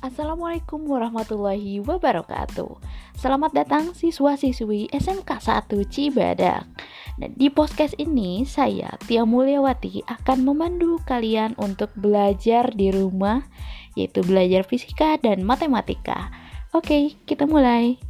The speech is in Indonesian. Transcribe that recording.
Assalamualaikum warahmatullahi wabarakatuh. Selamat datang siswa-siswi SMK 1 Cibadak. Dan di podcast ini saya Tia Mulyawati akan memandu kalian untuk belajar di rumah Yaitu belajar fisika dan matematika. Oke kita mulai.